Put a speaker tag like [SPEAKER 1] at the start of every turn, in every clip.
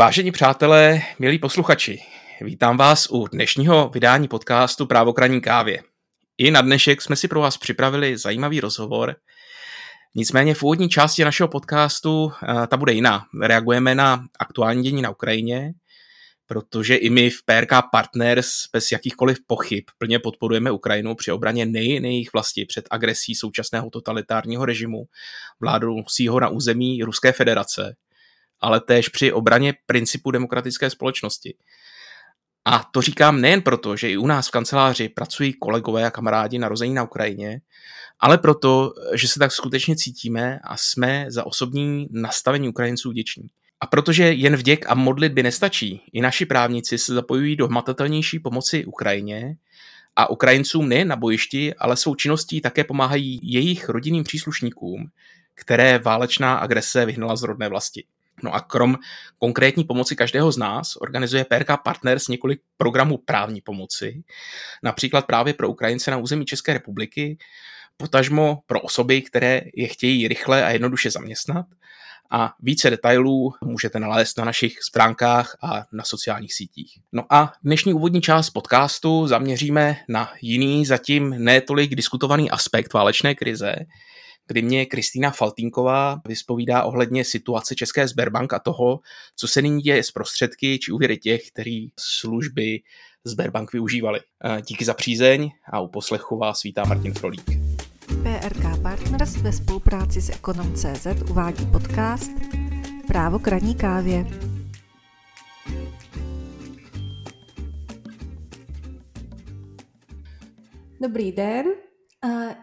[SPEAKER 1] Vážení přátelé, milí posluchači, vítám vás u dnešního vydání podcastu Právokraní kávě. I na dnešek jsme si pro vás připravili zajímavý rozhovor. Nicméně v úvodní části našeho podcastu eh, ta bude jiná. Reagujeme na aktuální dění na Ukrajině, protože i my v PRK Partners bez jakýchkoliv pochyb plně podporujeme Ukrajinu při obraně nejen jejich vlasti před agresí současného totalitárního režimu vládoucího na území Ruské federace – ale též při obraně principu demokratické společnosti. A to říkám nejen proto, že i u nás v kanceláři pracují kolegové a kamarádi narození na Ukrajině, ale proto, že se tak skutečně cítíme a jsme za osobní nastavení Ukrajinců vděční. A protože jen vděk a modlitby nestačí, i naši právníci se zapojují do hmatatelnější pomoci Ukrajině a Ukrajincům nejen na bojišti, ale svou činností také pomáhají jejich rodinným příslušníkům, které válečná agrese vyhnala z rodné vlasti. No a krom konkrétní pomoci každého z nás organizuje PRK Partners několik programů právní pomoci, například právě pro Ukrajince na území České republiky, potažmo pro osoby, které je chtějí rychle a jednoduše zaměstnat. A více detailů můžete nalézt na našich stránkách a na sociálních sítích. No a dnešní úvodní část podcastu zaměříme na jiný, zatím netolik diskutovaný aspekt válečné krize, kdy mě Kristýna Faltínková vyspovídá ohledně situace České Sberbank a toho, co se nyní děje s prostředky či úvěry těch, který služby Sberbank využívali. Díky za přízeň a u poslechu vás vítá Martin Frolík.
[SPEAKER 2] PRK Partners ve spolupráci s Ekonom.cz uvádí podcast Právo k ranní kávě. Dobrý den,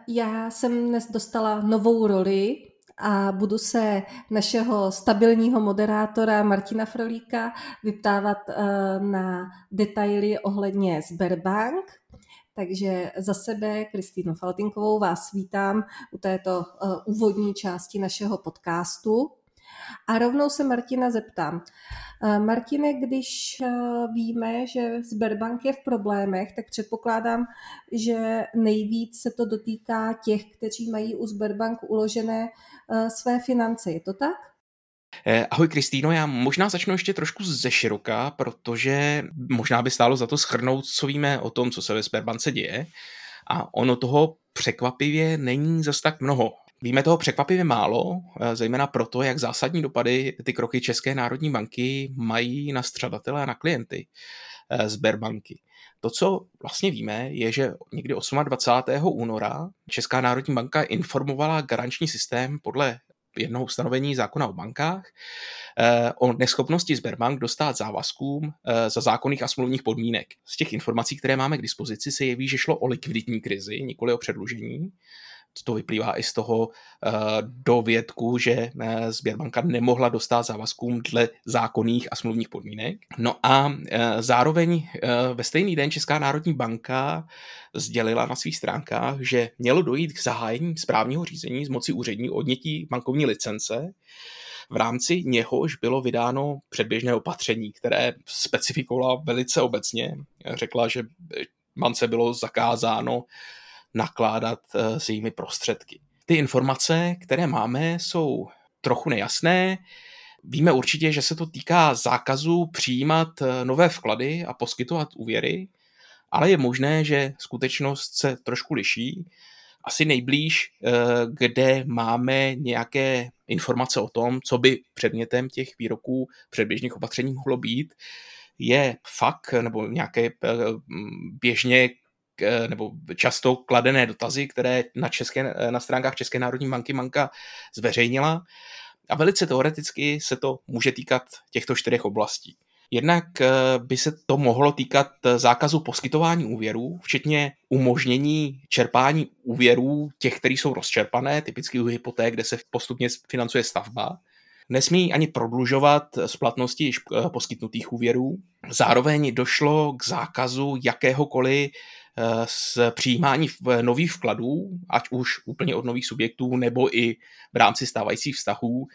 [SPEAKER 2] já jsem dnes dostala novou roli a budu se našeho stabilního moderátora Martina Frolíka vyptávat eh, na detaily ohledně Sberbank. Takže za sebe, Kristýnu Faltinkovou, vás vítám u této uh, úvodní části našeho podcastu. A rovnou se Martina zeptám. Eh, Martine, když eh, víme, že Sberbank je v problémech, tak předpokládám, že nejvíc se to dotýká těch, kteří mají u Sberbank uložené eh, své finance. Je to tak?
[SPEAKER 1] Ahoj Kristýno, já možná začnu ještě trošku ze široka, protože možná by stálo za to schrnout, co víme o tom, co se ve Sberbance děje. A ono toho překvapivě není zas tak mnoho. Víme toho překvapivě málo, eh, zejména proto, jak zásadní dopady ty kroky České národní banky mají na střadatele a na klienty eh, Sberbanky. To, co vlastně víme, je, že někdy 28. února Česká národní banka informovala garanční systém podle jednoho ustanovení zákona o bankách eh, o neschopnosti Sberbank dostat závazkům za zákonných a smluvních podmínek. Z těch informací, které máme k dispozici, se jeví, že šlo o likviditní krizi, nikoli o předlužení to vyplývá i z toho uh, dovědku, že uh, Sběrbanka nemohla dostat závazkům dle zákonných a smluvních podmínek. No a uh, zároveň ve stejný den Česká národní banka sdělila na svých stránkách, že mělo dojít k zahájení správního řízení z moci úřední odnětí bankovní licence, v rámci něhož bylo vydáno předběžné opatření, které specifikovala velice obecně. Řekla, že bance bylo zakázáno nakládat eh, s jejími prostředky. Ty informace, které máme, jsou trochu nejasné. Víme určitě, že se to týká zákazu přijímat eh, nové vklady a poskytovat úvěry, ale je možné, že skutečnost se trošku liší. Asi nejblíž, eh, kde máme nějaké informace o tom, co by předmětem těch výroků předběžných opatření mohlo být, je fakt nebo nějaké běžně nebo často kladené dotazy, které na, české, eh, na stránkách České národní banky Manka zveřejnila. A velice teoreticky se to může týkat těchto čtyřech oblastí. Jednak eh, by se to mohlo týkat zákazu poskytování úvěrů, včetně umožnění čerpání úvěrů těch, které jsou rozčerpané, typicky u hypoték, kde se postupně financuje stavba. Nesmí ani prodlužovat splatnosti již poskytnutých úvěrů. Zároveň došlo k zákazu jakéhokoliv s přijímání nových vkladů, ať už úplně od nových subjektů, nebo i v rámci stávajících vztahů.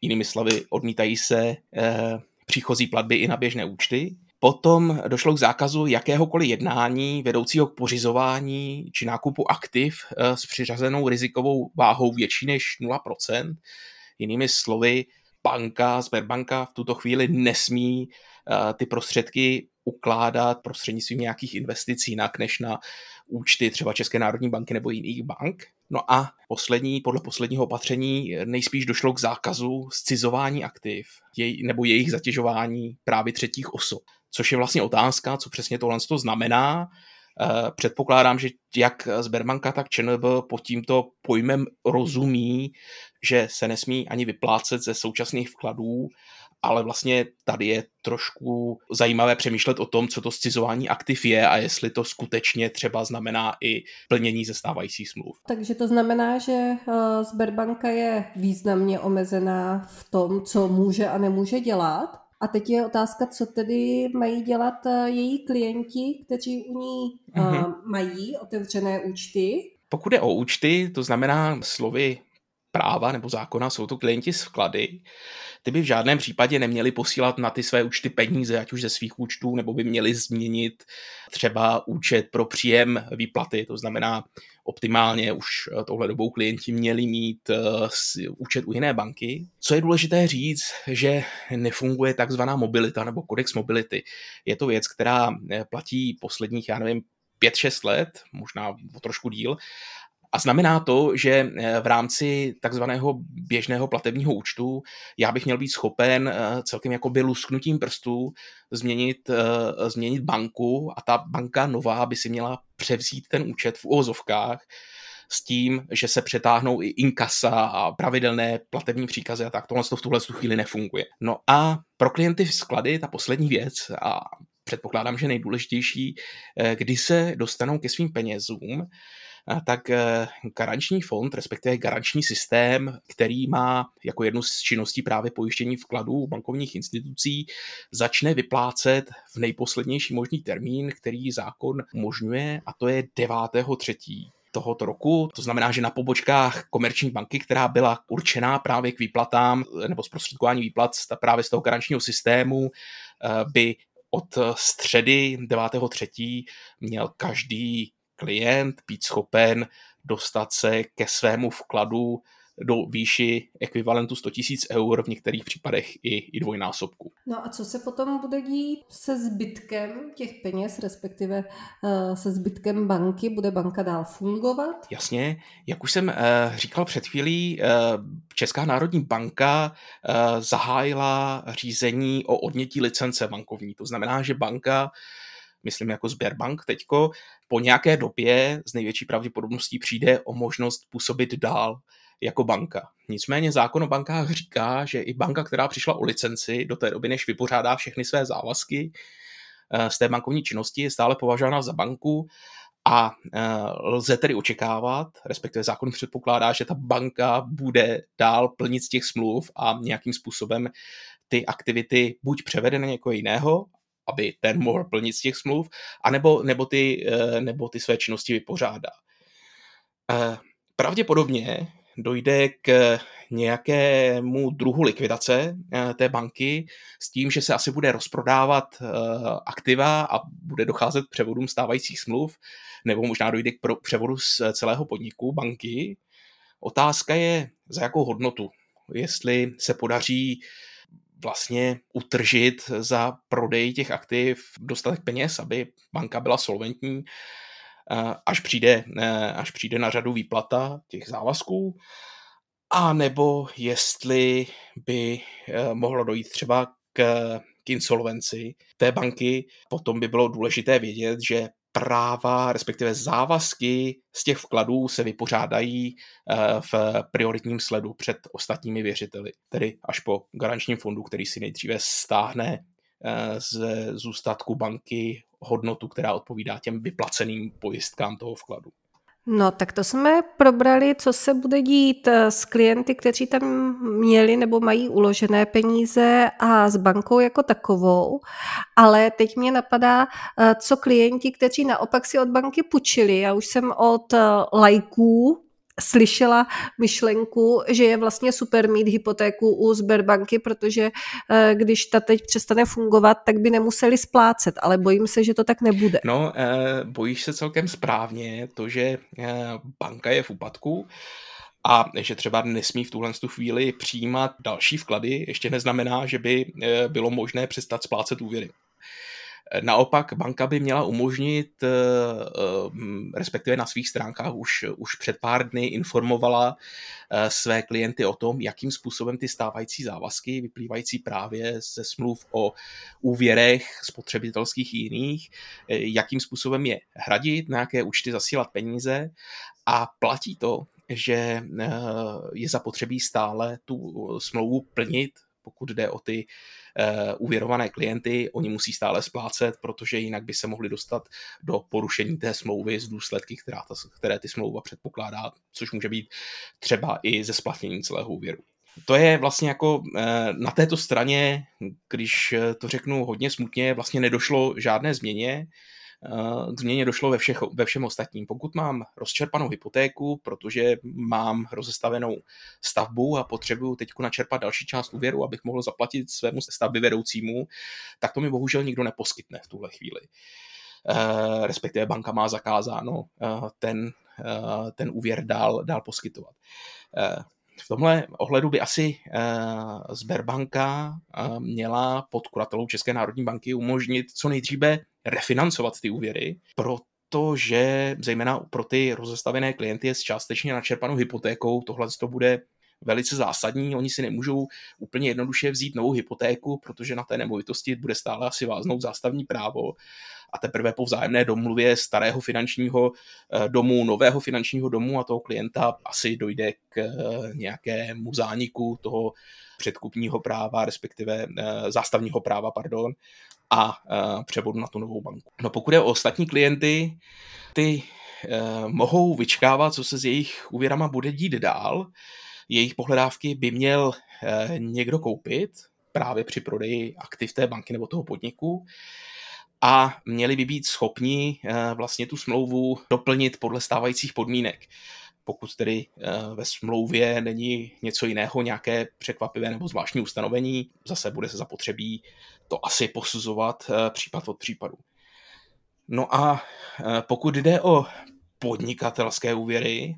[SPEAKER 1] Jinými slovy, odmítají se eh, příchozí platby i na běžné účty. Potom došlo k zákazu jakéhokoliv jednání vedoucího k pořizování či nákupu aktiv eh, s přiřazenou rizikovou váhou větší než 0%. Jinými slovy, banka, Sberbanka v tuto chvíli nesmí uh, ty prostředky ukládat prostřednictvím nějakých investic jinak než na účty třeba České národní banky nebo jiných bank. No a poslední, podle posledního opatření nejspíš došlo k zákazu scizování aktiv jej, nebo jejich zatěžování právě třetích osob. Což je vlastně otázka, co přesně tohle to znamená. Eh, předpokládám, že jak Sberbanka, tak ČNB pod tímto pojmem rozumí, že se nesmí ani vyplácet ze současných vkladů ale vlastně tady je trošku zajímavé přemýšlet o tom, co to scizování aktiv je a jestli to skutečně třeba znamená i plnění ze stávajících smluv.
[SPEAKER 2] Takže to znamená, že eh, Sberbanka je významně omezená v tom, co může a nemůže dělat. A teď je otázka, co tedy mají dělat eh, její klienti, kteří u ní mm-hmm. mají otevřené účty.
[SPEAKER 1] Pokud je o účty, to znamená slovy práva nebo zákona, jsou to klienti s vklady, ty by v žádném případě neměli posílat na ty své účty peníze, ať už ze svých účtů, nebo by měli změnit třeba účet pro příjem výplaty. To znamená, optimálně už eh, touhle dobou klienti měli mít uh, účet u jiné banky. Co je důležité říct, že nefunguje takzvaná mobilita nebo kodex mobility. Je to věc, která eh, platí posledních, já nevím, 5-6 let, možná o trošku díl, a znamená to, že eh, v rámci takzvaného běžného platebního účtu já bych měl být schopen eh, celkem jakoby lusknutím prstů změnit, eh, změnit banku a ta banka nová by si měla převzít ten účet v uvozovkách s tím, že se přetáhnou i inkasa a pravidelné platební příkazy a tak. Tohle to v tuhle chvíli nefunguje. No a pro klienty v sklady ta poslední věc a předpokládám, že nejdůležitější, kdy se dostanou ke svým penězům, tak eh, garanční fond, respektive garanční systém, který má jako jednu z činností právě pojištění vkladů bankovních institucí, začne vyplácet v nejposlednější možný termín, který zákon umožňuje, a to je 9.3 tohoto roku. To znamená, že na pobočkách komerční banky, která byla určená právě k výplatám nebo zprostředkování výplat právě z toho garančního systému, eh, by od středy 9.3. měl každý klient být schopen dostat se ke svému vkladu do výši ekvivalentu 100 000 eur, v některých případech i, i dvojnásobku.
[SPEAKER 2] No a co se potom bude dít se zbytkem těch peněz, respektive uh, se zbytkem banky? Bude banka dál fungovat?
[SPEAKER 1] Jasně, jak už jsem uh, říkal před chvílí, uh, Česká národní banka zahájila řízení o odnětí licence bankovní. To znamená, že banka myslím jako Sberbank teďko, po nějaké době z největší pravděpodobností přijde o možnost působit dál jako banka. Nicméně zákon o bankách říká, že i banka, která přišla o licenci do té doby, než vypořádá všechny své závazky eh, z té bankovní činnosti, je stále považována za banku a eh, lze tedy očekávat, respektive zákon předpokládá, že ta banka bude dál plnit z těch smluv a nějakým způsobem ty aktivity buď převede na někoho jiného, aby ten mohl plnit z těch smluv, anebo, nebo, ty, eh, nebo ty své činnosti vypořádá. Eh, pravděpodobně dojde k nějakému druhu likvidace eh, té banky s tím, že se asi bude rozprodávat aktiva a bude docházet k převodům stávajících smluv, nebo možná dojde k převodu z celého podniku banky. Otázka je, za jakou hodnotu. Jestli se podaří vlastně utržit za prodej těch aktiv dostatek peněz, aby banka byla solventní, eh, až přijde, eh, až přijde na řadu výplata těch závazků, a nebo jestli by eh, mohlo dojít třeba k, k insolvenci té banky, potom by bylo důležité vědět, že práva, respektive závazky z těch vkladů se vypořádají eh, v prioritním sledu před ostatními věřiteli, tedy až po garančním fondu, který si nejdříve stáhne eh, z zůstatku banky hodnotu, která odpovídá těm vyplaceným pojistkám toho vkladu.
[SPEAKER 2] No, tak to jsme probrali, co se bude dít eh, s klienty, kteří tam měli nebo mají uložené peníze a s bankou jako takovou. Ale teď mě napadá, eh, co klienti, kteří naopak si od banky půjčili. Já už jsem od eh, lajků slyšela myšlenku, že je vlastně super mít hypotéku u Sberbanky, protože eh, když ta teď přestane fungovat, tak by nemuseli splácet, ale bojím se, že to tak nebude.
[SPEAKER 1] No, eh, bojíš se celkem správně, to, že eh, banka je v úpadku, A že třeba nesmí v tuhle chvíli přijímat další vklady, ještě neznamená, že by bylo možné přestat splácet úvěry. Naopak banka by měla umožnit, eh, eh, respektive na svých stránkách už, už před pár dny informovala eh, své klienty o tom, jakým způsobem ty stávající závazky vyplývající právě ze smluv o úvěrech spotřebitelských i jiných, jakým způsobem je hradit, na jaké účty zasílat peníze. A platí to, že je zapotřebí stále tu smlouvu plnit, pokud jde o ty uh, uvěrované klienty, oni musí stále splácet, protože jinak by se mohli dostat do porušení té smlouvy z důsledky, která ta, které ty smlouva předpokládá, což může být třeba i ze splatnění celého úvěru. To je vlastně jako eh, na této straně, když to řeknu hodně smutně, vlastně nedošlo žádné změně. Eh, k změně došlo ve, všech, ve všem ostatním. Pokud mám rozčerpanou hypotéku, protože mám rozestavenou stavbu a potřebuju teď načerpat další část úvěru, abych mohl zaplatit svému stavby vedoucímu, tak to mi bohužel nikdo neposkytne v tuhle chvíli. Uh, respektive banka má zakázáno uh, ten, ten úvěr dál, dál poskytovat. V tomhle ohledu by asi Sberbanka měla pod kuratelou České národní banky umožnit co nejdříve refinancovat ty úvěry, protože zejména pro ty rozestavené klienty s částečně načerpanou hypotékou tohle to bude velice zásadní. Oni si nemůžou úplně jednoduše vzít novou hypotéku, protože na té nemovitosti bude stále asi váznout zástavní právo a teprve po vzájemné domluvě starého finančního eh, domu, nového finančního domu a toho klienta asi dojde k eh, nějakému zániku toho předkupního práva, respektive eh, zástavního práva, pardon, a převodu na tu novou banku. No pokud je o ostatní klienty, ty mohou vyčkávat, co se s jejich úvěrama bude dít dál. Jejich pohledávky by měl někdo koupit právě při prodeji aktiv té banky nebo toho podniku a měli by být schopni eh, vlastně tu smlouvu doplnit podle stávajících podmínek. Pokud tedy eh, ve smlouvě není něco jiného, nějaké překvapivé nebo zvláštní ustanovení, zase bude se zapotřebí to asi posuzovat eh, případ od případu. No a pokud jde o podnikatelské úvěry,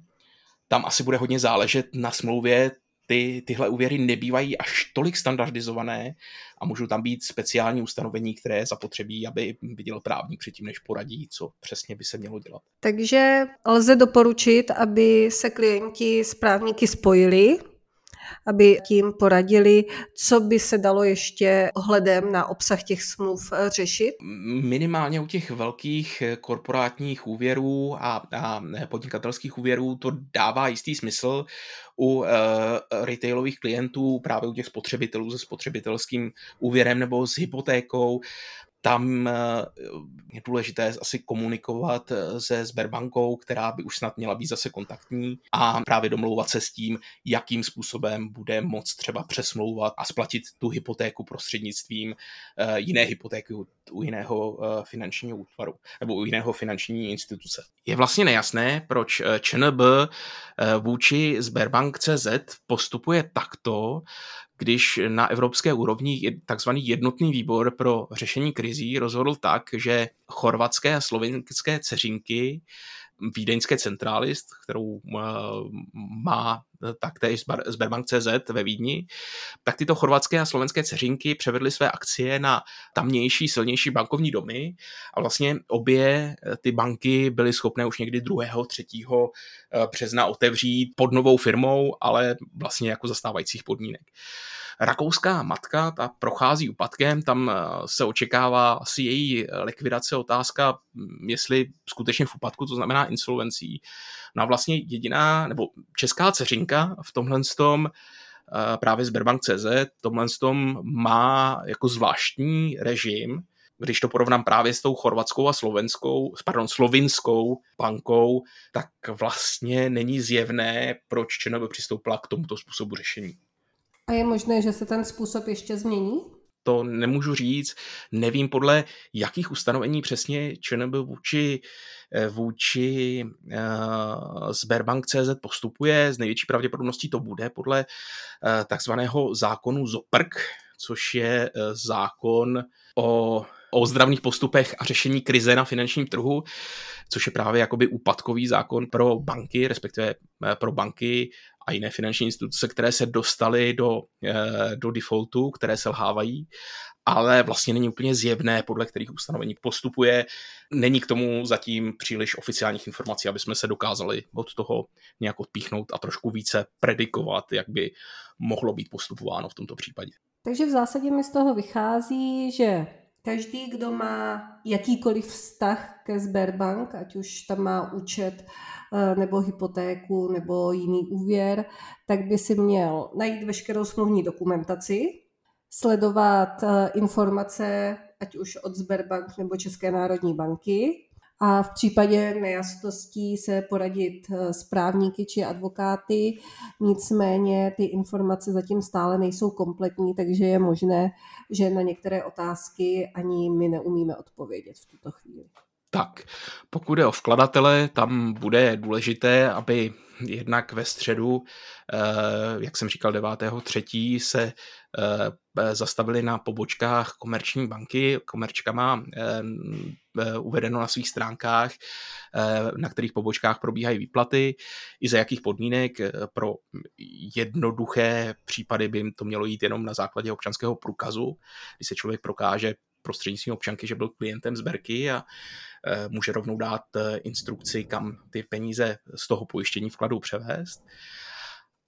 [SPEAKER 1] tam asi bude hodně záležet na smlouvě ty, tyhle úvěry nebývají až tolik standardizované a můžou tam být speciální ustanovení, které je zapotřebí, aby viděl právník předtím, než poradí, co přesně by se mělo dělat.
[SPEAKER 2] Takže lze doporučit, aby se klienti s právníky spojili, aby tím poradili, co by se dalo ještě ohledem na obsah těch smluv eh, řešit?
[SPEAKER 1] Minimálně u těch velkých eh, korporátních úvěrů a, a podnikatelských úvěrů to dává jistý smysl. U uh, retailových klientů, právě u těch spotřebitelů se spotřebitelským úvěrem nebo s hypotékou, tam eh, je důležité asi komunikovat eh, se Sberbankou, která by už snad měla být zase kontaktní a právě domlouvat se s tím, jakým způsobem bude moct třeba přesmlouvat a splatit tu hypotéku prostřednictvím eh, jiné hypotéky u jiného finančního útvaru nebo u jiného finanční instituce. Je vlastně nejasné, proč ČNB vůči Sberbank.cz postupuje takto, když na evropské úrovni takzvaný jednotný výbor pro řešení krizí rozhodl tak, že chorvatské a slovenské ceřinky vídeňské centrálist, kterou eh, má taktéž Sberbank.cz ve Vídni, tak tyto chorvatské a slovenské ceřinky převedly své akcie na tamnější silnější bankovní domy a vlastně obě eh, ty banky byly schopné už někdy 2. 3. Eh, března otevřít pod novou firmou, ale vlastně jako zastávajících podmínek. Rakouská matka, ta prochází úpadkem, tam eh, se očekává asi její likvidace, otázka, hm, jestli skutečně v úpadku, to znamená insolvencí. No a vlastně jediná, nebo česká ceřinka v tomhle tom eh, právě Sberbank.cz, tomhle tom má jako zvláštní režim, když to porovnám právě s tou chorvatskou a slovenskou, pardon, slovinskou bankou, tak vlastně není zjevné, proč ČNB přistoupila k tomuto způsobu řešení.
[SPEAKER 2] A je možné, že se ten způsob ještě změní?
[SPEAKER 1] To nemůžu říct, nevím podle jakých ustanovení přesně ČNB vůči, eh, vůči uh, Sberbank.cz postupuje. Z největší pravděpodobností to bude podle uh, takzvaného zákonu ZOPRK, což je uh, zákon o o zdravných postupech a řešení krize na finančním trhu, což je právě jakoby úpadkový zákon pro banky, respektive pro banky a jiné finanční instituce, které se dostaly do, do defaultu, které selhávají ale vlastně není úplně zjevné, podle kterých ustanovení postupuje. Není k tomu zatím příliš oficiálních informací, aby jsme se dokázali od toho nějak odpíchnout a trošku více predikovat, jak by mohlo být postupováno v tomto případě.
[SPEAKER 2] Takže v zásadě mi z toho vychází, že každý, kdo má jakýkoliv vztah ke Sberbank, ať už tam má účet eh, nebo hypotéku nebo jiný úvěr, tak by si měl najít veškerou smluvní dokumentaci, sledovat eh, informace ať už od Sberbank nebo České národní banky a v případě nejasností se poradit eh, s právníky či advokáty. Nicméně ty informace zatím stále nejsou kompletní, takže je možné, že na některé otázky ani my neumíme odpovědět v tuto chvíli.
[SPEAKER 1] Tak, pokud je o vkladatele, tam bude důležité, aby jednak ve středu, eh, jak jsem říkal 9.3. se eh, zastavili na pobočkách komerční banky. Komerčka má eh, uvedeno na svých stránkách, na kterých pobočkách probíhají výplaty, i za jakých podmínek. Pro jednoduché případy by to mělo jít jenom na základě občanského průkazu, kdy se člověk prokáže prostřednictvím občanky, že byl klientem Berky a může rovnou dát eh, instrukci, kam ty peníze z toho pojištění vkladu převést.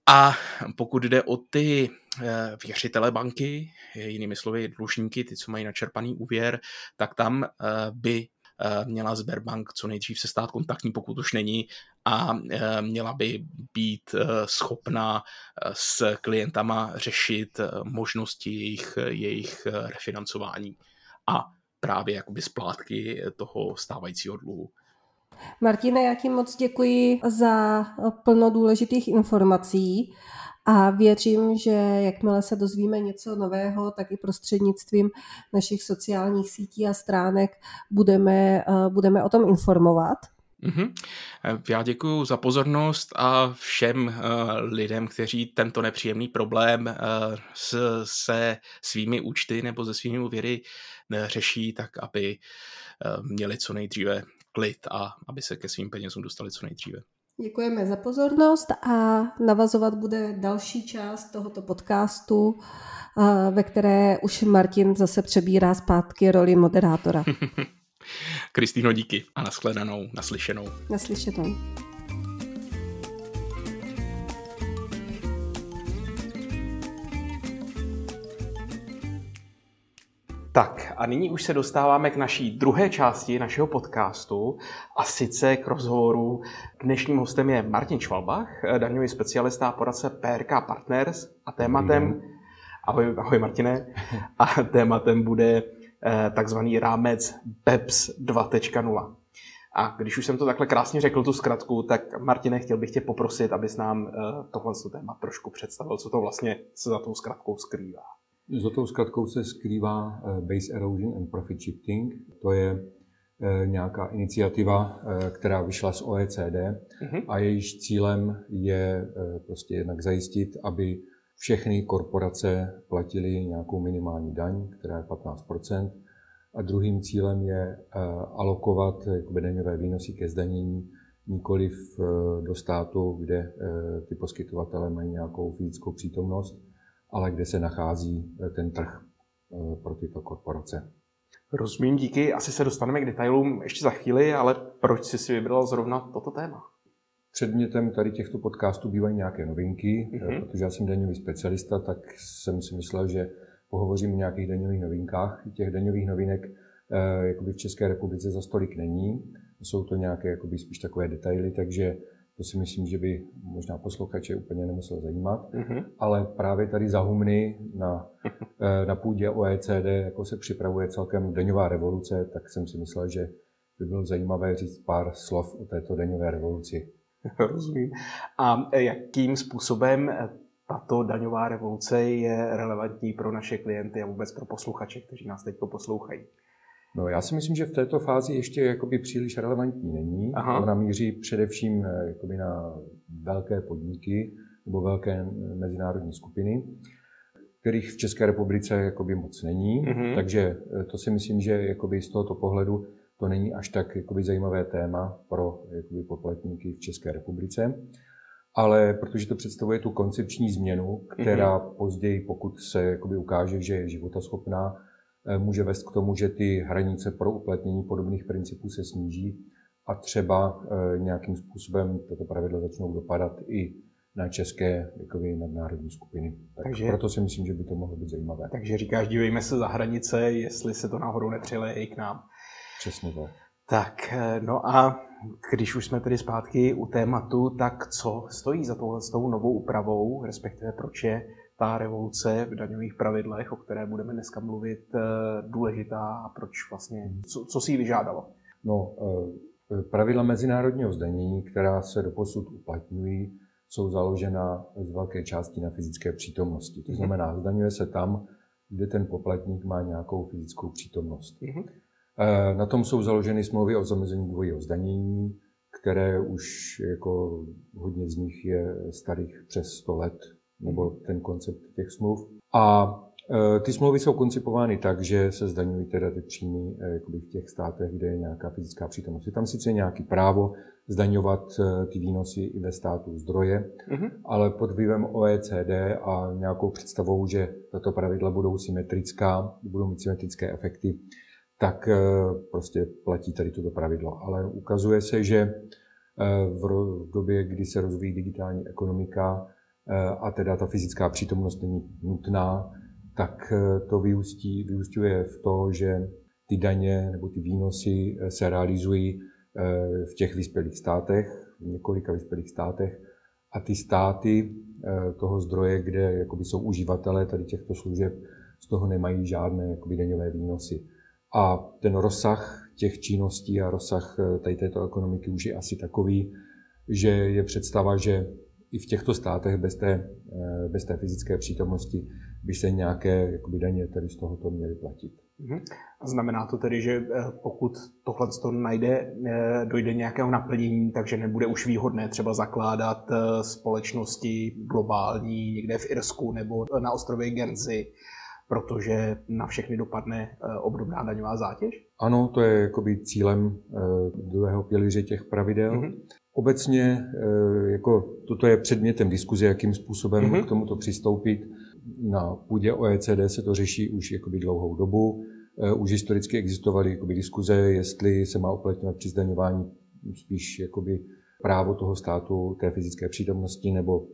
[SPEAKER 1] A pokud jde o ty eh, věřitele banky, jinými slovy dlužníky, ty, co mají načerpaný úvěr, tak tam by měla Sberbank co nejdřív se stát kontaktní, pokud už není, a měla by být schopna s klientama řešit možnosti jejich, jejich refinancování. A právě jakoby splátky toho stávajícího dluhu.
[SPEAKER 2] Martine, já ti moc děkuji za plno důležitých informací a věřím, že jakmile se dozvíme něco nového, tak i prostřednictvím našich sociálních sítí a stránek budeme, budeme o tom informovat.
[SPEAKER 1] Mm-hmm. Já děkuji za pozornost a všem uh, lidem, kteří tento nepříjemný problém s, se svými účty nebo se svými úvěry řeší, tak aby uh, měli co nejdříve klid a aby se ke svým penězům dostali co nejdříve.
[SPEAKER 2] Děkujeme za pozornost a navazovat bude další část tohoto podcastu, ve které už Martin zase přebírá zpátky roli moderátora.
[SPEAKER 1] Kristýno, díky a nashledanou, naslyšenou.
[SPEAKER 2] Naslyšenou.
[SPEAKER 1] Tak a nyní už se dostáváme k naší druhé části našeho podcastu a sice k rozhovoru. Dnešním hostem je Martin Švalbach, daňový specialista a poradce PRK Partners a tématem, ahoj, ahoj Martine, a tématem bude Eh, takzvaný rámec BEPS 2.0. A když už jsem to takhle krásně řekl, tu zkratku, tak Martine, chtěl bych tě poprosit, abys nám eh, tohle téma trošku představil, co to vlastně se za tou zkratkou skrývá.
[SPEAKER 3] Za tou zkratkou se skrývá eh, Base Erosion and Profit Shifting. To je nějaká iniciativa, která vyšla z OECD uh-huh. a jejíž cílem je prostě jednak zajistit, aby všechny korporace platily nějakou minimální daň, která je 15% a druhým cílem je eh, alokovat daňové výnosy ke zdanění nikoliv eh, do státu, kde eh, ty poskytovatele mají nějakou fyzickou přítomnost, ale kde se nachází ten trh pro tyto korporace.
[SPEAKER 1] Rozumím, díky. Asi se dostaneme k detailům ještě za chvíli, ale proč jsi si vybral zrovna toto téma?
[SPEAKER 3] Předmětem tady těchto podcastů bývají nějaké novinky, mm-hmm. protože já jsem daňový specialista, tak jsem si myslel, že pohovořím o nějakých daňových novinkách. Těch daňových novinek eh, jakoby v České republice za stolik není. Jsou to nějaké jakoby spíš takové detaily, takže to si myslím, že by možná posluchače úplně nemuselo zajímat. Mm-hmm. Ale právě tady za humny na, eh, na půdě OECD jako se připravuje celkem daňová revoluce, tak jsem si myslel, že by bylo zajímavé říct pár slov o této daňové revoluci.
[SPEAKER 1] Rozumím. A jakým způsobem tato daňová revoluce je relevantní pro naše klienty a vůbec pro posluchače, kteří nás teď poslouchají?
[SPEAKER 3] No, já si myslím, že v této fázi ještě jakoby příliš relevantní není. Aha. Ona míří především eh, jakoby na velké podniky nebo velké mezinárodní skupiny, kterých v České republice jakoby moc není. Mm-hmm. Takže eh, to si myslím, že jakoby z tohoto pohledu to není až tak jakoby zajímavé téma pro jakoby poplatníky v České republice. ale protože to představuje tu koncepční změnu, která mm-hmm. později, pokud se jakoby ukáže, že je životaschopná, eh, může vést k tomu, že ty hranice pro uplatnění podobných principů se sníží a třeba eh, nějakým způsobem tato pravidla začnou dopadat i na české jakoby, nadnárodní skupiny. Tak takže, proto si myslím, že by to mohlo být zajímavé.
[SPEAKER 1] Takže říkáš, dívejme se za hranice, jestli se to náhodou nepřileje i k nám.
[SPEAKER 3] Přesně tak.
[SPEAKER 1] Tak, eh, no a když už jsme tedy zpátky u tématu, tak co stojí za touhle s tou novou úpravou, respektive proč je ta revoluce v daňových pravidlech, o které budeme dneska mluvit, eh, důležitá a proč vlastně, co, co si ji vyžádalo?
[SPEAKER 3] No, eh, pravidla mezinárodního zdanění, která se doposud uplatňují, jsou založena z velké části na fyzické přítomnosti. To mhm. znamená, zdaňuje se tam, kde ten poplatník má nějakou fyzickou přítomnost. Mm-hmm. Na tom jsou založeny smlouvy o zamezení dvojího zdanění, které už jako hodně z nich je starých přes 100 let, nebo ten koncept těch smluv. A e, ty smlouvy jsou koncipovány tak, že se zdaňují teda ty příjmy e, jakoby v těch státech, kde je nějaká fyzická přítomnost. Je tam sice nějaký právo zdaňovat e, ty výnosy i ve státu zdroje, mm-hmm. ale pod vlivem OECD a nějakou představou, že tato pravidla budou symetrická, budou mít symetrické efekty, tak prostě platí tady toto pravidlo. Ale ukazuje se, že v době, kdy se rozvíjí digitální ekonomika a teda ta fyzická přítomnost není nutná, tak to vyústí, vyústňuje v to, že ty daně nebo ty výnosy se realizují v těch vyspělých státech, v několika vyspělých státech a ty státy toho zdroje, kde jakoby jsou uživatelé tady těchto služeb, z toho nemají žádné jakoby daňové výnosy. A ten rozsah těch činností a rozsah eh, tady této ekonomiky už je asi takový, že je představa, že i v těchto státech bez té, eh, bez té fyzické přítomnosti by se nějaké jakoby, daně tady z tohoto měly platit.
[SPEAKER 1] Mhm. A znamená to tedy, že eh, pokud tohle to najde, dojde nějakého naplnění, takže nebude už výhodné třeba zakládat společnosti globální někde v Irsku nebo na ostrově Guernsey, protože na všechny dopadne eh, obdobná daňová zátěž?
[SPEAKER 3] Ano, to je jakoby cílem eh, druhého pilíře těch pravidel. Mm-hmm. Obecně eh, jako toto je předmětem diskuze, jakým způsobem mm-hmm. k tomuto přistoupit. Na půdě OECD se to řeší už jakoby dlouhou dobu. Už historicky existovaly jakoby diskuze, jestli se má uplatňovat při zdaňování spíš jakoby právo toho státu, té fyzické přítomnosti nebo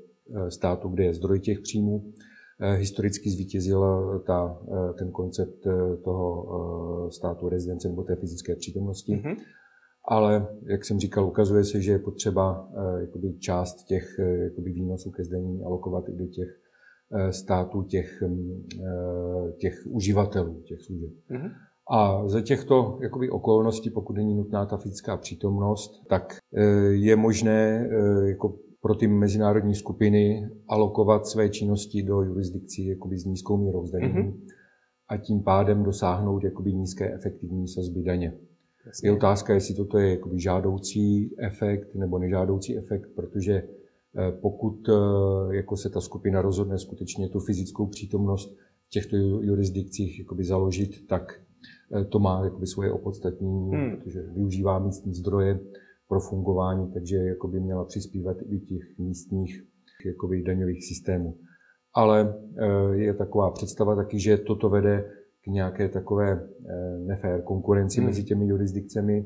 [SPEAKER 3] státu, kde je zdroj těch příjmů. Eh, historicky zvítězil ta, eh, ten koncept eh, toho státu rezidence nebo té fyzické přítomnosti. Mm-hmm. Ale, jak jsem říkal, ukazuje se, že je potřeba jakoby část těch jakoby výnosů ke zdanění alokovat i do těch států těch, mm, těch uživatelů těch služeb. Mm-hmm. A za těchto jakoby, okolností, pokud není nutná ta fyzická přítomnost, tak je možné jako pro ty mezinárodní skupiny alokovat své činnosti do jurisdikcí jakoby s nízkou mírou zdanění mm-hmm. a tím pádem dosáhnout jakoby nízké efektivní sazby daně. Jasně. Je otázka, jestli toto je jakoby žádoucí efekt nebo nežádoucí efekt, protože eh, pokud eh, jako se ta skupina rozhodne skutečně tu fyzickou přítomnost v těchto jurisdikcích jakoby založit, tak eh, to má jakoby svoje opodstatnění, hmm. protože využívá místní zdroje, pro fungování, takže jakoby měla přispívat i těch místních jakoby daňových systémů. Ale eh, je taková představa taky, že toto vede k nějaké takové eh, nefér konkurenci hmm. mezi těmi jurisdikcemi,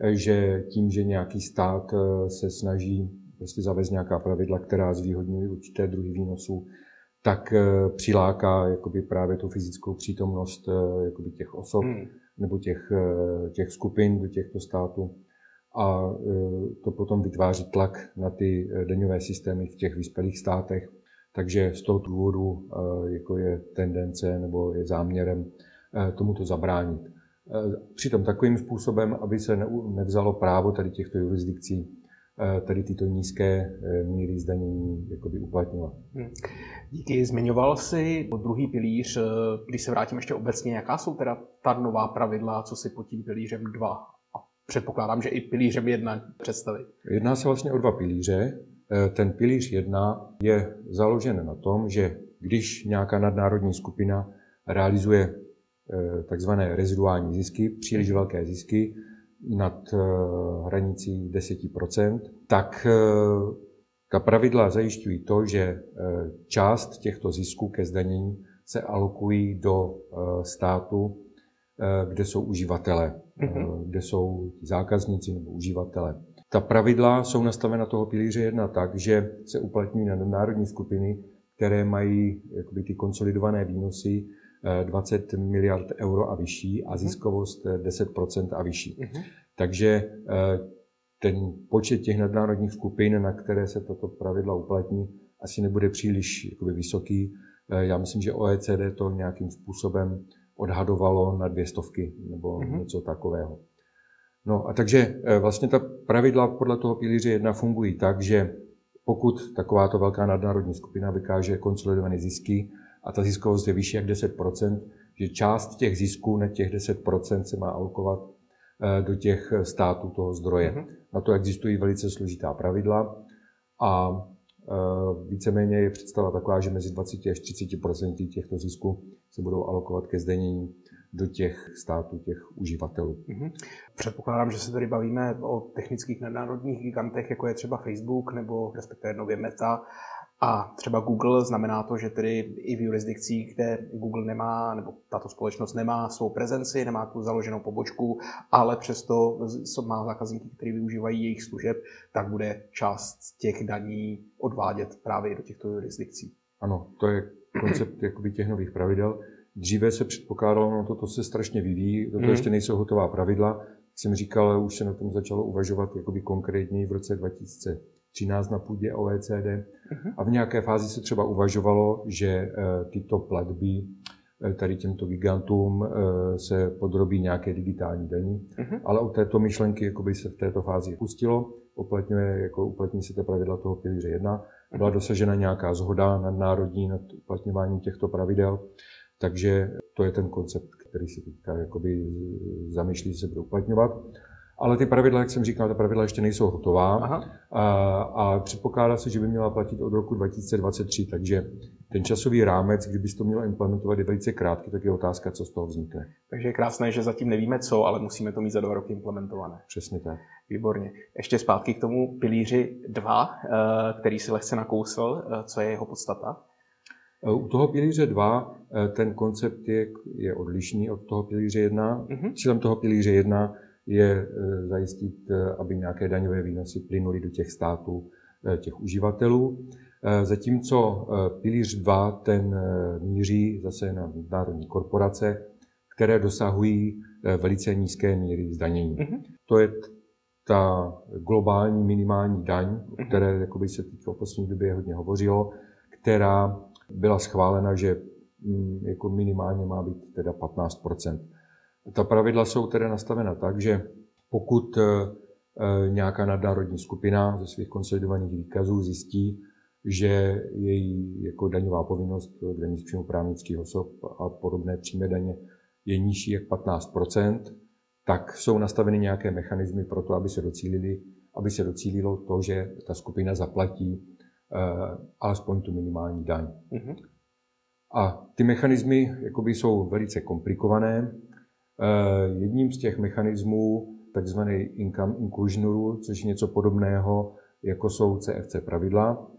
[SPEAKER 3] eh, že tím, že nějaký stát se snaží prostě zavést nějaká pravidla, která zvýhodňují určité druhy výnosů, tak přiláká jakoby právě tu fyzickou přítomnost jakoby těch osob hmm. nebo těch, těch skupin do těchto států a e, to potom vytváří tlak na ty e, daňové systémy v těch vyspělých státech. Takže z toho důvodu e, jako je tendence nebo je záměrem tomuto zabránit. Přitom takovým způsobem, aby se nevzalo právo tady těchto jurisdikcí tady tyto nízké míry zdanění jakoby uplatňovat. Hmm.
[SPEAKER 1] Díky. Zmiňoval si druhý pilíř, když se vrátím ještě obecně, jaká jsou teda ta nová pravidla, co si pod tím pilířem 2 předpokládám, že i pilířem jedna představit.
[SPEAKER 3] Jedná se vlastně o dva pilíře. Eh, ten pilíř jedna je založen na tom, že když nějaká nadnárodní skupina realizuje eh, takzvané reziduální zisky, příliš velké zisky nad eh, hranicí 10%, tak Ta pravidla zajišťují to, že část těchto zisků ke zdanění se alokují do státu, kde jsou uživatelé, mm-hmm. kde jsou zákazníci nebo uživatelé. Ta pravidla jsou nastavena toho pilíře jedna tak, že se uplatní na národní skupiny, které mají jakoby, ty konsolidované výnosy 20 eh, miliard euro a vyšší a mhm. ziskovost 10% a vyšší. Uh-huh. Takže eh, ten počet těch nadnárodních skupin, na které se tato pravidla uplatní, asi nebude příliš jakoby, vysoký. Eh, já myslím, že OECD to nějakým způsobem odhadovalo na dvě stovky nebo uh-huh. něco takového. No a takže vlastně ta pravidla podle toho pilíře jedna fungují tak, že pokud takováto velká nadnárodní skupina vykáže konsolidované zisky a ta ziskovost je vyšší jak 10%, že část těch zisků, na těch 10%, se má alokovat eh, do těch států toho zdroje. Mm-hmm. Na to existují velice složitá pravidla a eh, víceméně je představa taková, že mezi 20 až 30 těchto zisků se budou alokovat ke zdanění do těch států, těch uživatelů. Mm-hmm.
[SPEAKER 4] Předpokládám, že se tady bavíme o technických nadnárodních gigantech, jako je třeba Facebook nebo respektive nově Meta a třeba Google. Znamená to, že tedy i v jurisdikcích, kde Google nemá, nebo tato společnost nemá svou prezenci, nemá tu založenou pobočku, ale přesto má zákazníky, kteří využívají jejich služeb, tak bude část těch daní odvádět právě do těchto jurisdikcí.
[SPEAKER 3] Ano, to je koncept jakoby těch nových pravidel. Dříve se předpokládalo, no toto se strašně vyvíjí, toto mm. ještě nejsou hotová pravidla. Jak jsem říkal, už se na tom začalo uvažovat jakoby konkrétně v roce 2013 na půdě OECD. Mm. A v nějaké fázi se třeba uvažovalo, že eh, tyto platby eh, tady těmto gigantům eh, se podrobí nějaké digitální daní, mm. ale od této myšlenky jakoby se v této fázi pustilo, uplatňuje, jako uplatní se ta pravidla toho pilíře 1. Byla dosažena nějaká zhoda nad národní nad uplatňováním těchto pravidel. Takže to je ten koncept, který se teďka jakoby zamýšlí, že se bude uplatňovat. Ale ty pravidla, jak jsem říkal, ta pravidla ještě nejsou hotová Aha. a, a předpokládá se, že by měla platit od roku 2023, takže ten časový rámec, kdyby to mělo implementovat, je velice krátký, tak je otázka, co z toho vznikne.
[SPEAKER 4] Takže je krásné, že zatím nevíme co, ale musíme to mít za dva roky implementované.
[SPEAKER 3] Přesně tak.
[SPEAKER 4] Výborně. Ještě zpátky k tomu pilíři 2, eh, který si lehce nakousl. Eh, co je jeho podstata?
[SPEAKER 3] U toho pilíře 2 eh, ten koncept je, je odlišný od toho pilíře 1. Mm-hmm. Cílem toho pilíře 1 je eh, zajistit, eh, aby nějaké daňové výnosy plynuly do těch států těch uživatelů. Zatímco pilíř 2 ten míří zase na národní korporace, které dosahují velice nízké míry zdanění. Mm-hmm. To je ta globální minimální daň, o mhm. které jakoby, se teď v poslední době hodně hovořilo, která byla schválena, že mm, jako minimálně má být teda 15 Ta pravidla jsou tedy nastavena tak, že pokud e, e, nějaká nadnárodní skupina ze svých konsolidovaných výkazů zjistí, že její jako daňová povinnost daní z příjmu právnických osob a podobné přímé daně je nižší jak 15% tak jsou nastaveny nějaké mechanismy pro to, aby se docílili, aby se docílilo to, že ta skupina zaplatí Eh, alespoň tu minimální daň. Mm-hmm. A ty mechanismy jakoby jsou velice komplikované. Eh, jedním z těch mechanismů, takzvaný income inclusion rule, což je něco podobného, jako jsou CFC pravidla.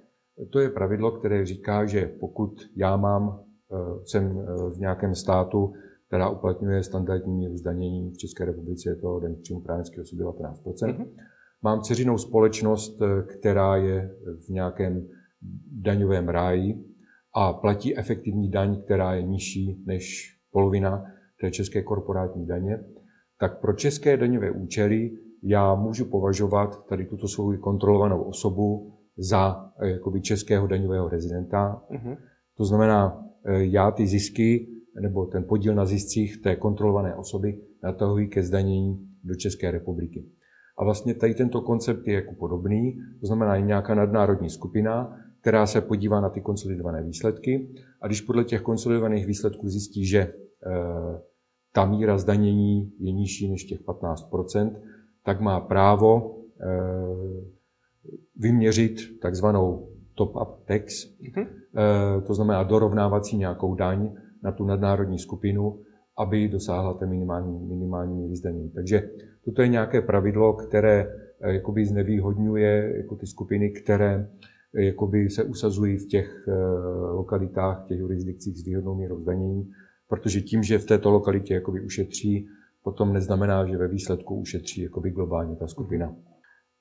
[SPEAKER 3] To je pravidlo, které říká, že pokud já mám, eh, jsem v nějakém státu, která uplatňuje standardní míru zdanění, v České republice je to daň příjmu právnické osoby 19%, mm-hmm Mám ceřinou společnost, eh, která je v nějakém daňovém ráji a platí efektivní daň, která je nižší než polovina té české korporátní daně, tak pro české daňové účely já můžu považovat tady tuto svou kontrolovanou osobu za eh, jakoby českého daňového rezidenta. Uh-huh. To znamená, eh, já ty zisky nebo ten podíl na ziscích té kontrolované osoby natahuji ke zdanění do České republiky. A vlastně tady tento koncept je jako podobný, to znamená je nějaká nadnárodní skupina, která se podívá na ty konsolidované výsledky a když podle těch konsolidovaných výsledků zjistí, že e, ta míra zdanění je nižší než těch 15%, tak má právo e, vyměřit takzvanou top-up tax, mm-hmm. e, to znamená dorovnávací nějakou daň na tu nadnárodní skupinu, aby dosáhla té minimální, minimální míry zdanění. Takže toto je nějaké pravidlo, které eh, jakoby znevýhodňuje jako ty skupiny, které jakoby se usazují v těch lokalitách, těch jurisdikcích s výhodnou mírou zdanění, protože tím, že v této lokalitě jakoby ušetří, potom neznamená, že ve výsledku ušetří jakoby globálně ta skupina.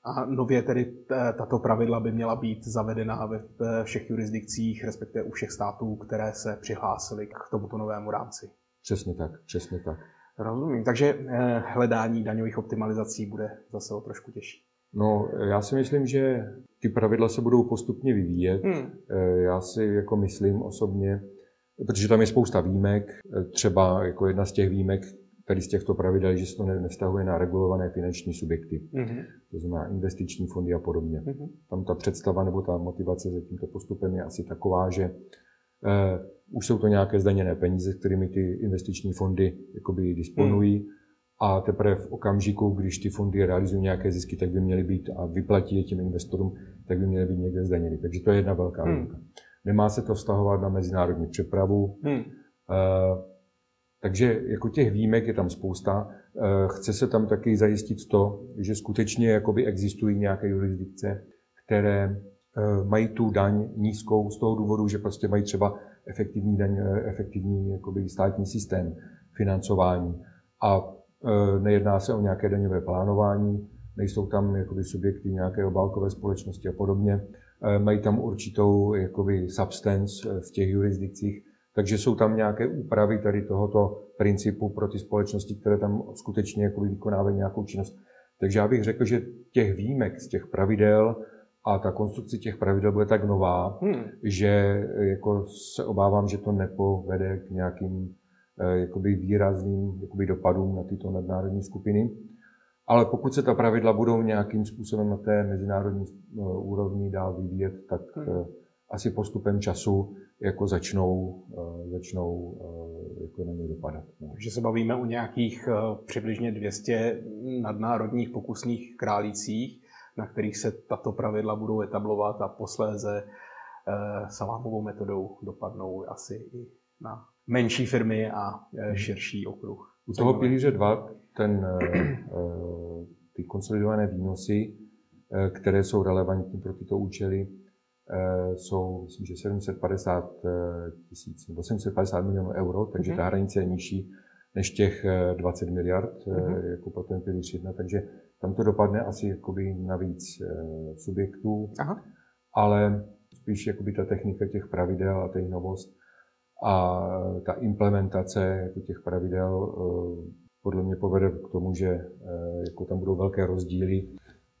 [SPEAKER 1] A nově tedy tato pravidla by měla být zavedena ve všech jurisdikcích, respektive u všech států, které se přihlásily k tomuto novému rámci.
[SPEAKER 3] Přesně tak, přesně tak.
[SPEAKER 1] Rozumím. Takže eh, hledání daňových optimalizací bude zase o trošku těžší.
[SPEAKER 3] No, já si myslím, že ty pravidla se budou postupně vyvíjet. Hmm. Eh, já si jako myslím osobně, protože tam je spousta výjimek, eh, třeba jako jedna z těch výjimek, tady z těchto pravidel, že se to nevztahuje na regulované finanční subjekty, mm-hmm. to znamená investiční fondy a podobně. Mm-hmm. Tam ta představa nebo ta motivace za tímto postupem je asi taková, že eh, už jsou to nějaké zdaněné peníze, kterými ty investiční fondy jakoby disponují. Mm. A teprve v okamžiku, když ty fondy realizují nějaké zisky, tak by měly být a vyplatí je těm investorům, tak by měly být někde zdaněny. Takže to je jedna velká mm. Nemá se to vztahovat na mezinárodní přepravu. Mm. Uh, takže jako těch výjimek je tam spousta. Uh, chce se tam taky zajistit to, že skutečně jakoby existují nějaké jurisdikce, které uh, mají tu daň nízkou z toho důvodu, že prostě mají třeba efektivní, daň, eh, efektivní jakoby státní systém financování. A eh, nejedná se o nějaké daňové plánování, nejsou tam jakoby subjekty nějaké obálkové společnosti a podobně. Eh, mají tam určitou jakoby substance v těch jurisdikcích, takže jsou tam nějaké úpravy tady tohoto principu pro ty společnosti, které tam skutečně jakoby vykonávají nějakou činnost. Takže já bych řekl, že těch výjimek z těch pravidel a ta konstrukce těch pravidel bude tak nová, hmm. že jako se obávám, že to nepovede k nějakým eh, jakoby výrazným jakoby dopadům na tyto nadnárodní skupiny. Ale pokud se ta pravidla budou nějakým způsobem na té mezinárodní eh, úrovni dál vyvíjet, tak hmm. Eh, asi postupem času jako začnou, začnou jako na ně dopadat.
[SPEAKER 1] No. Takže se bavíme o nějakých přibližně 200 nadnárodních pokusných králících, na kterých se tato pravidla budou etablovat a posléze eh, salámovou metodou dopadnou asi i na menší firmy a eh, mhm. širší okruh.
[SPEAKER 3] U toho pilíře 2 ten, eh, ty konsolidované výnosy, které jsou relevantní pro tyto účely, jsou, myslím, že 750 tisíc nebo 750 milionů euro, takže mm-hmm. ta hranice je nižší než těch 20 miliard, mm-hmm. jako pro ten pilíř 1, takže tam to dopadne asi jakoby na víc eh, subjektů, Aha. ale spíš jakoby ta technika těch pravidel a ta novost a ta implementace jako těch pravidel eh, podle mě povede k tomu, že eh, jako tam budou velké rozdíly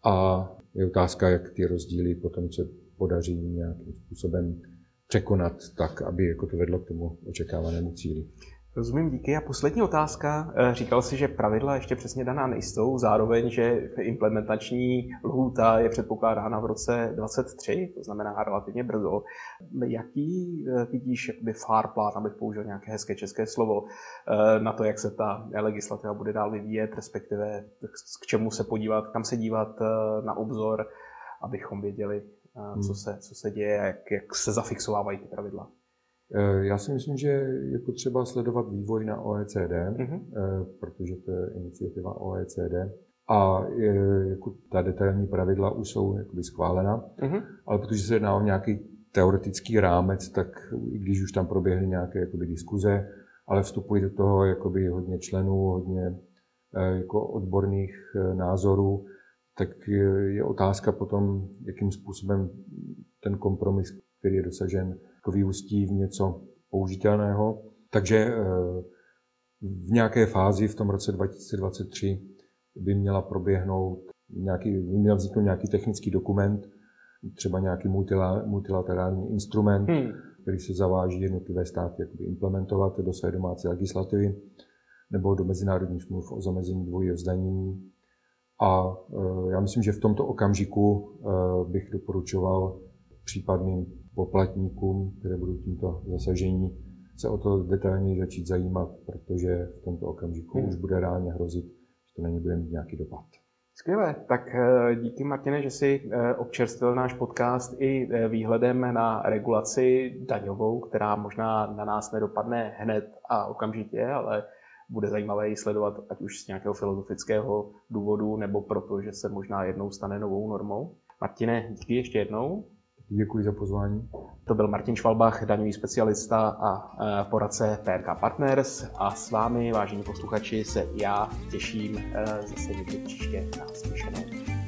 [SPEAKER 3] a je otázka, jak ty rozdíly potom se podaří nějakým způsobem překonat tak, aby jako to vedlo k tomu očekávanému cíli.
[SPEAKER 1] Rozumím, díky. A poslední otázka. Eh, říkal jsi, že pravidla ještě přesně daná nejsou, zároveň, že implementační lhůta je předpokládána v roce 23, to znamená relativně brzo. Jaký eh, vidíš jakoby far plán, abych použil nějaké hezké české slovo, eh, na to, jak se ta legislativa bude dál vyvíjet, respektive k čemu se podívat, kam se dívat na obzor, abychom věděli, co hmm. se, co se děje, jak, jak se zafixovávají ty pravidla?
[SPEAKER 3] Eh, já si myslím, že je potřeba sledovat vývoj na OECD, mm-hmm. protože to je iniciativa OECD. A je, jako ta detailní pravidla už jsou jakoby schválena, mm-hmm. ale protože se jedná o nějaký teoretický rámec, tak i když už tam proběhly nějaké jakoby, diskuze, ale vstupují do toho jakoby, hodně členů, hodně eh, jako odborných názorů, tak je otázka potom, jakým způsobem ten kompromis, který je dosažen, jako vyústí v něco použitelného. Takže eh, v nějaké fázi v tom roce 2023 by měla proběhnout nějaký, by měl vzniknout nějaký technický dokument, třeba nějaký multilaterální instrument, hmm. který se zaváží jednotlivé státy jakoby implementovat do své domácí legislativy nebo do mezinárodních smluv o zamezení dvojího zdanění. A eh, já myslím, že v tomto okamžiku eh, bych doporučoval případným poplatníkům, které budou tímto zasažení, se o to detailněji začít zajímat, protože v tomto okamžiku hmm. už bude reálně hrozit, že to na ně bude mít nějaký dopad.
[SPEAKER 1] Skvěle, tak eh, díky Martine, že si eh, občerstvil náš podcast i eh, výhledem na regulaci daňovou, která možná na nás nedopadne hned a okamžitě, ale bude zajímavé ji sledovat ať už z nějakého filozofického důvodu, nebo proto, že se možná jednou stane novou normou. Martine, díky ještě jednou.
[SPEAKER 3] Děkuji za pozvání.
[SPEAKER 1] To byl Martin Švalbach, daňový specialista a poradce PRK Partners a s vámi, vážení posluchači, se já těším zase někdy příště na slyšenou.